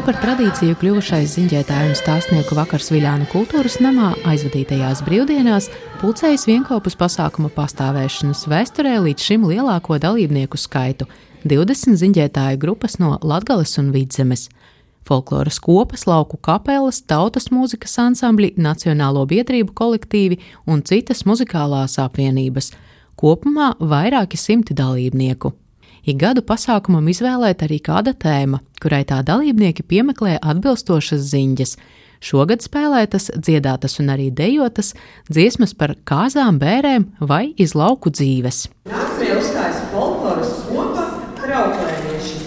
Jau par tradīciju kļuvušais ziņģētāju un stāstnieku vakars Viļāna kultūras namā aizvadītajās brīvdienās pulcējas vienopus pasākuma pastāvēšanas vēsturē līdz šim lielāko dalībnieku skaitu - 20 ziņģētāju grupas no Latgales un Vidzemes. Folkloras kopas, lauku kapelas, tautas mūzikas ansambļi, nacionālo biedrību kolektīvi un citas muzikālās apvienības. Kopumā vairāki simti dalībnieku. Ik gadu pasākumam izvēlēta arī kāda tēma, kurai tā dalībnieki piemeklē atbilstošas ziņas. Šogad spēlētas, dziedātas un arī dejotas dziesmas par kāzām, bērēm vai iz lauku dzīves. Nākamajā uzstājas folkloras kopa krauklēnieši.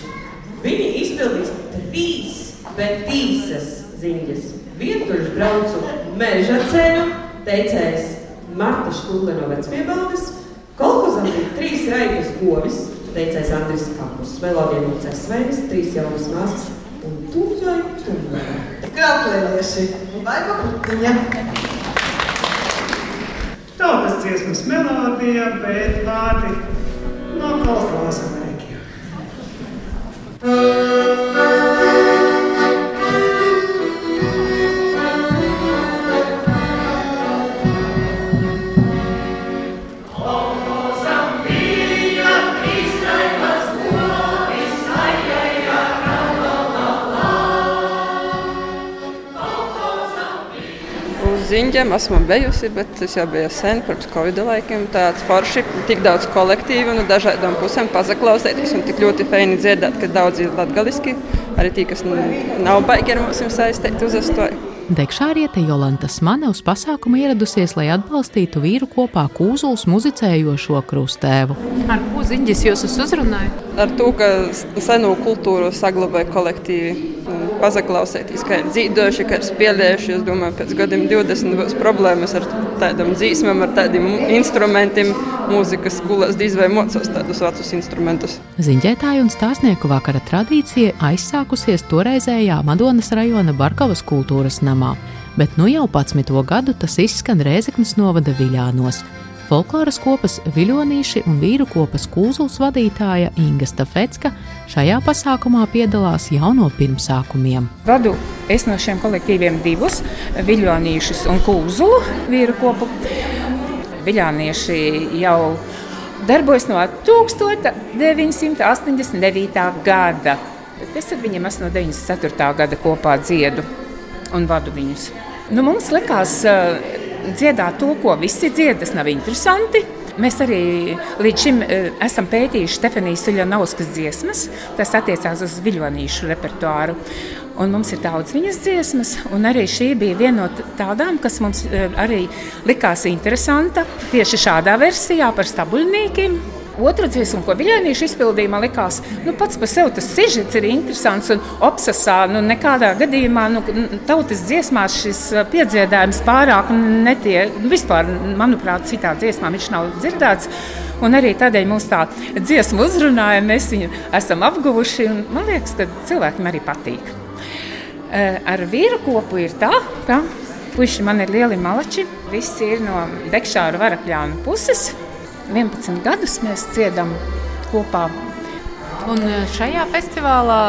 Viņi izpildīs trīs, bet tīsas ziņas. Vientuļš braucu meža ceļu, teicējs Marta Škule no vecpiebaldes, kolhozam ir trīs raigas govis, teicējs Andris Kapus, melodija mūcēs sveinis, trīs jaunas māsas un tūjai tūjai. Krauklēnieši vai paputiņa. Tautas dziesmas melodija, bet vārdi no kolekcijas mēģiem. Ziņģiem esmu bijusi, bet tas jau bija sen, pirms Covid laikiem. Tāds forši, tik daudz kolektīvu no dažādām pusēm pazaklausīties un tik ļoti feini dziedāt, ka daudz ir latgaliski. Arī tie, kas nu, nav baigi ar mums saistīti uz astoju. Dekšāriete Jolanta Smane uz pasākumu ieradusies, lai atbalstītu vīru kopā Kūzuls muzicējošo krustēvu. Ar ko ziņģis jūs uzrunājat? Ar to, ka seno kultūru saglabāja kolektīvi. Pazaklausīties, kā ir dzīvojuši, kā ir spēlējuši. Es domāju, pēc gadiem 20 būs problēmas ar tādām dzīsmām, ar tādiem instrumentiem. Mūzikas skolās diez vai mocos tādus vecus instrumentus. Ziņģētāju un stāstnieku vakara tradīcija aizsākusies toreizējā Madonas rajona Barkavas kultūras namā, bet nu jau 11. gadu tas izskan Rēzeknas novada Viļānos. Folkloras kopas viļonīši un vīru kopas kūzuls vadītāja Inga Stafetska šajā pasākumā piedalās jau no pirmsākumiem. Vadu es no šiem kolektīviem divus - viļonīšus un kūzulu vīru kopu. Viļānieši jau darbojas no 1989. gada. Bet es ar viņiem esmu no 94. gada kopā dziedu un vadu viņus. Nu, mums likās dziedāt to, ko visi dzied, tas nav interesanti. Mēs arī līdz šim uh, esam pētījuši Stefanijas Uļanovskas dziesmas. Tas attiecās uz viļonīšu repertuāru. Un mums ir daudz viņas dziesmas, un arī šī bija viena no tādām, kas mums uh, arī likās interesanta. Tieši šādā versijā par stabuļniekiem. Otra dziesma, ko Viljānīša izpildīja, man likās, nu, pats par sevi tas sižets ir interesants. Un obsesā, nu, nekādā gadījumā, nu, tautas dziesmās šis piedziedājums pārāk netiek. Vispār, manuprāt, citā dziesmā viņš nav dzirdēts. Un arī tādēļ mums tā dziesma uzrunāja, mēs viņu esam apguvuši. Man liekas, ka cilvēkiem arī patīk. Ar vīru kopu ir tā, ka puiši man ir lieli malači. Visi ir no Dekšāra varakļānu puses. 11 gadus mēs dziedam kopā. Un šajā festivālā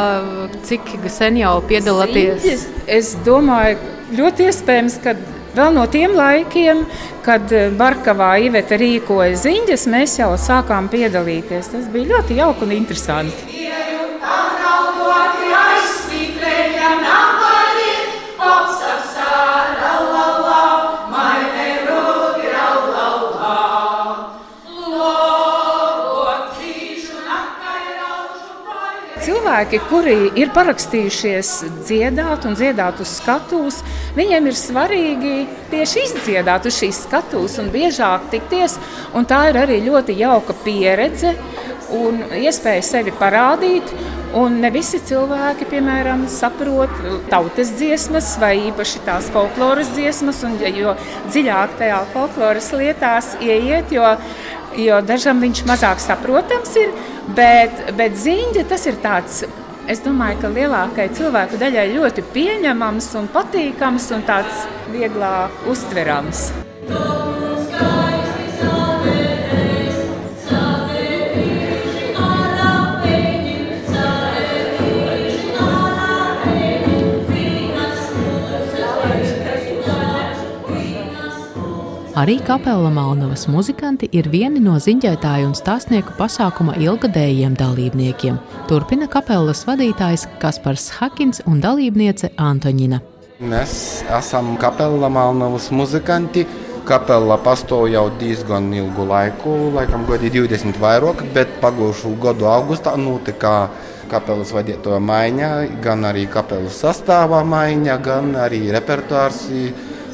cik sen jau piedalāties? Ziņģis, es domāju, ļoti iespējams, ka vēl no tiem laikiem, kad Barkavā Iveta rīkoja ziņģes, mēs jau sākām piedalīties. Tas bija ļoti jauki un interesanti. Cilvēki, kuri ir parakstījušies dziedāt un dziedāt uz skatuves, viņiem ir svarīgi tieši izdziedāt uz šīs skatuves un biežāk tikties. Un tā ir arī ļoti jauka pieredze un iespēja sevi parādīt. Un ne visi cilvēki, piemēram, saprot tautas dziesmas vai īpaši tās folkloras dziesmas, un jo dziļāk tajā folkloras lietās ieiet, jo, jo dažam viņš mazāk saprotams ir. Bet, bet ziņģa tas ir tāds. Es domāju, ka lielākajai cilvēku daļai ļoti pieņemams un patīkams un tāds vieglāk uztverams. Arī kapela Malnavas muzikanti ir vieni no ziņģētāju un stāstnieku pasākuma ilgadējiem dalībniekiem. Turpina kapelas vadītājs Kaspars Hakins un dalībniece Antoņina. Mēs esam kapela Malnavas muzikanti. Kapela pastāv jau diezgan ilgu laiku, laikam gadi 20 vairāk, bet pagājušo gadu augustā notika kapelas vadītāja maiņa, gan arī kapelas sastāvā maiņa, gan arī repertuārs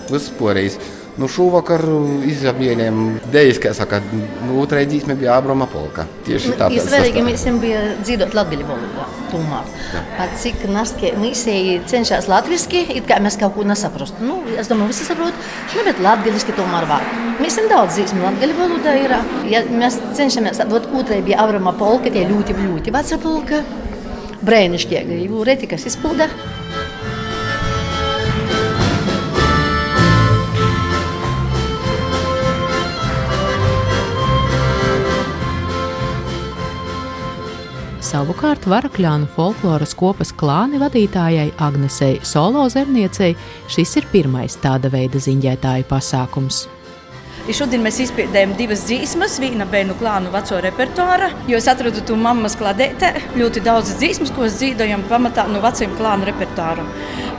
vispārējais. Nu, šovakar izvēlējām dēļas, kā saka, nu, otrajā dzīsmē bija Abrama polka. Tieši tāpēc. Izvēlīgi mēs bija dzīvot latgaļu valodā, tomēr. Pat cik naskie misēji cenšas latviski, it kā mēs kaut ko nesaprastu. Nu, es domāju, visi saprot, nu, bet latgaļiski tomēr var. Mēs esam daudz dzīsmu latgaļu valodā ir. Ja mēs cenšamies, vat otrajā bija Abrama polka, tie ļoti, ļoti veca polka. Brēnišķīgi, jo retikas izpilda. Savukārt Varakļānu folkloras kopas klāni vadītājai Agnesei Solo Zerniecei šis ir pirmais tāda veida ziņģētāju pasākums. Šodien mēs izpildījām divas dziesmas, viena bērnu klānu veco repertuāra, es atradu to mammas kladētē ļoti daudz dziesmas, ko dzīvojam pamatā no veciem klānu repertuāru.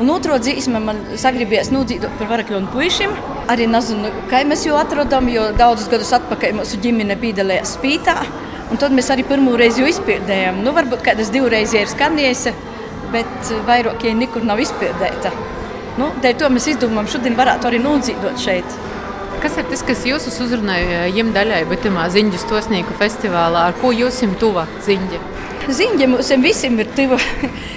Un otro dziesmu man sagribējās nodzīvot par varakļu puišiem. Arī nezinu, kā mēs jau atradām, jo daudzus gadus atpakaļ mūsu ģimene piedalījās spītā. Un tad mēs arī pirmo reizi izpildījām. Nu, varbūt kādas divreiz ir skanējusi, bet vairāk jau nekur nav izpildīta. Nu, dēļ to mēs izdomājām, šodien varētu arī nodzīvot šeit. Kas ir tas, kas jūs uzrunāja jiem daļai, bet tamā ziņģu stosnieku festivālā? Ar ko jūs jums tuva ziņģi? Ziņģi mums visiem ir tuva.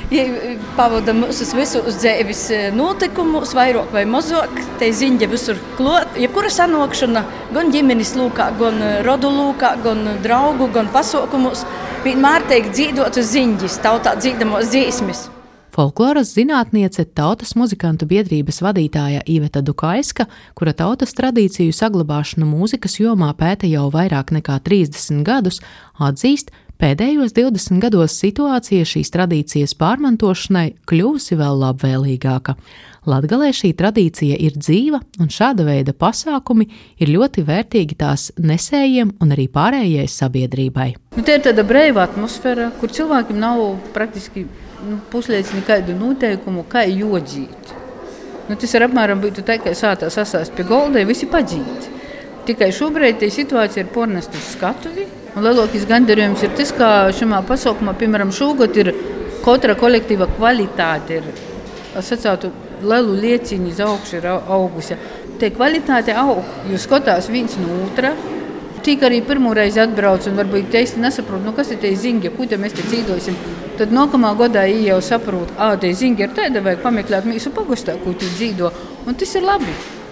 Pavada mūsu visus dzīves notikumus, vairāk vai mazāk. Te ziņģi visur klāt. Jebkura sanākšana, gan ģimenes lūkā, gan rodu lūkā, gan draugu, gan pasaukumus, vienmēr tiek dzīvotas ziņģis, tautā dzīdamos dziesmas. Folkloras zinātniece, tautas muzikantu biedrības vadītāja Iveta Dukaiska, kura tautas tradīciju saglabāšanu mūzikas jomā pēta jau vairāk nekā 30 gadus, atzīst, Pēdējos 20 gados situācija šīs tradīcijas pārmantošanai kļuvusi vēl labvēlīgāka. Latgalē šī tradīcija ir dzīva, un šāda veida pasākumi ir ļoti vērtīgi tās nesējiem un arī pārējai sabiedrībai. Nu, tā ir tāda brīva atmosfēra, kur cilvēkiem nav praktiski nu, puslīdz nekādu noteikumu, kā jodzīt. Nu, tas ir apmēram tā, ka sātā sasāst pie golda, visi padzīti. Tikai šobrīd situācija ir pornesta uz skatuvi. Lielākais gandarījums ir tas, ka šajā pasaukumā, piemēram, šogad ir katra kolektīva kvalitāte. Ir, es sacītu, lielu lieciņu uz augšu ir augusi. Tie kvalitāte aug, jūs skatās viens no otra. Tik arī pirmo reizi atbrauc un varbūt īsti nesaprot, nu, kas ir tie zingi, ko mēs te cīdosim. Tad nākamā gadā jau saprot, ka tie zingi ir tādi, vajag pameklēt mūsu pagastā, ko tu dzīvo. Un tas ir labi.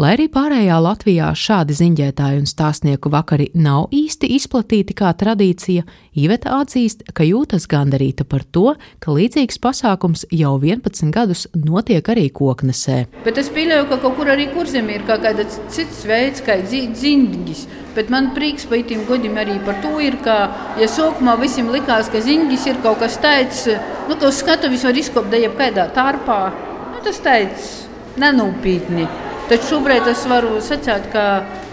Lai arī pārējā Latvijā šādi ziņģētāju un stāstnieku vakari nav īsti izplatīti kā tradīcija, Iveta atzīst, ka jūtas gandarīta par to, ka līdzīgs pasākums jau 11 gadus notiek arī koknesē. Bet es pieļauju, ka kaut kur arī kurzemē ir kaut kāds cits veids, kā ziņģis. Bet man prieks par tiem godiem arī par to, ir, ka, ja sākumā visiem likās, ka ziņģis ir kaut kas tāds, nu, ka uz skatuves var izkopt jebkādā tārpā, nu, tas tāds nenūpītni. Taču šobrīd es varu sacīt, ka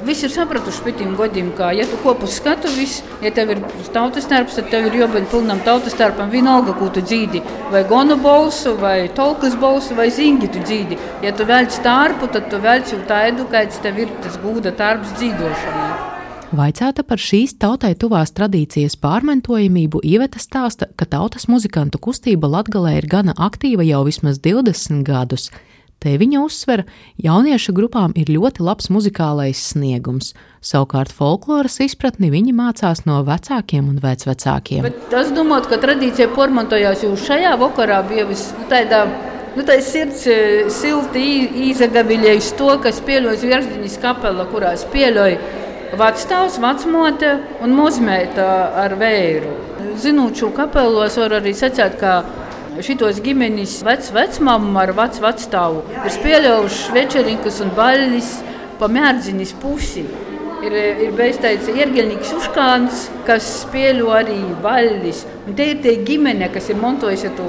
visi ir sapratuši pēc tam gadiem, ka, ja tu kopā skatuvis, ja tev ir tautas starps, tad tev ir jābūt pilnam tautas starpam. Vienalga, ko tu dzīdi, vai gonu bolsu, vai tolkas bolsu, vai zingi tu dzīdi. Ja tu velc tārpu, tad tu velc jau tādu, kāds tev ir tas gūda tārps dzīvošanai. Vaicāta par šīs tautai tuvās tradīcijas pārmantojamību, Ieveta stāsta, ka tautas muzikantu kustība Latgalē ir gana aktīva jau vismaz 20 gadus. Te viņa uzsver, jauniešu grupām ir ļoti labs muzikālais sniegums. Savukārt folkloras izpratni viņi mācās no vecākiem un vecvecākiem. Bet es domāju, ka tradīcija pormantojās jau šajā vakarā bija vistādā. Nu, tā ir sirds e, silti izagaviļējusi to, kas pieļauj Zvirzdiņas kapela, kurā spēļoja vecstāvs, vecmote un muzmeita ar vēju. Zinot šo kapelu, es varu arī sacīt, ka šitos ģimenes vecmāmu ar vecu vecstāvu ir spēlējuši večerinkas un baļļus pa mērdziņas pusi. Ir, ir bijis tāds ierģelnieks Uškāns, kas spēļo arī baļļus. Un te ir tie ģimene, kas ir montojusi to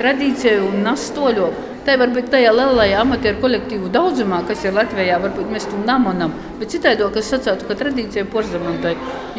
tradīciju un nas toļok. Tā varbūt tajā lielajā amatieru kolektīvu daudzumā, kas ir Latvijā, varbūt mēs to namonam. Bet citādi, kas sacītu, ka tradīcija porzamantai.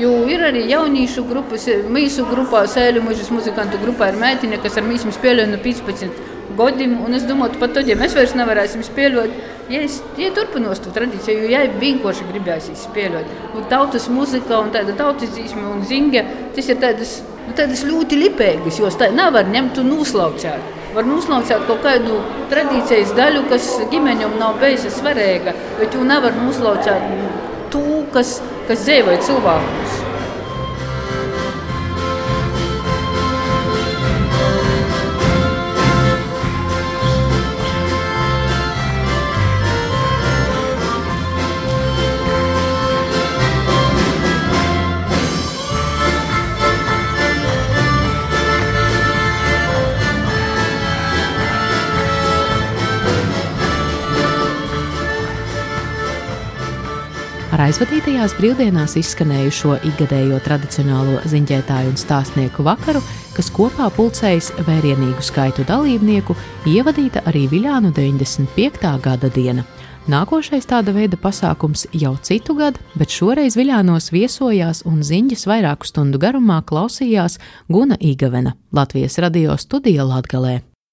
Jo ir arī jauniešu grupas, mīsu grupā, sēļu mužas muzikantu grupā ir meitene, kas ar mīsmu spēlē no 15 gadiem. Un es domāju, pat tad, ja mēs vairs nevarēsim spēlēt, ja es ja turpinos to tradīciju, jo ja vienkārši gribēs spēlēt. Un tautas muzika un tāda tautas dzīsme un zinga, tas ir tādas, nu, tādas ļoti lipēgas, jo tā nevar ņemt un uzlaucēt. Var uzlaucēt kaut kādu tradīcijas daļu, kas ģimeņam nav bijusi svarīga, bet jau nevar uzlaucēt to, kas, kas dzīvo cilvēkus. Aizvadītajās brīvdienās izskanējušo ikgadējo tradicionālo ziņģētāju un stāstnieku vakaru, kas kopā pulcējas vērienīgu skaitu dalībnieku, ievadīta arī Viljānu 95. gada diena. Nākošais tāda veida pasākums jau citu gadu, bet šoreiz Viljānos viesojās un ziņas vairāku stundu garumā klausījās Guna Igavena, Latvijas radio studija Latgalē.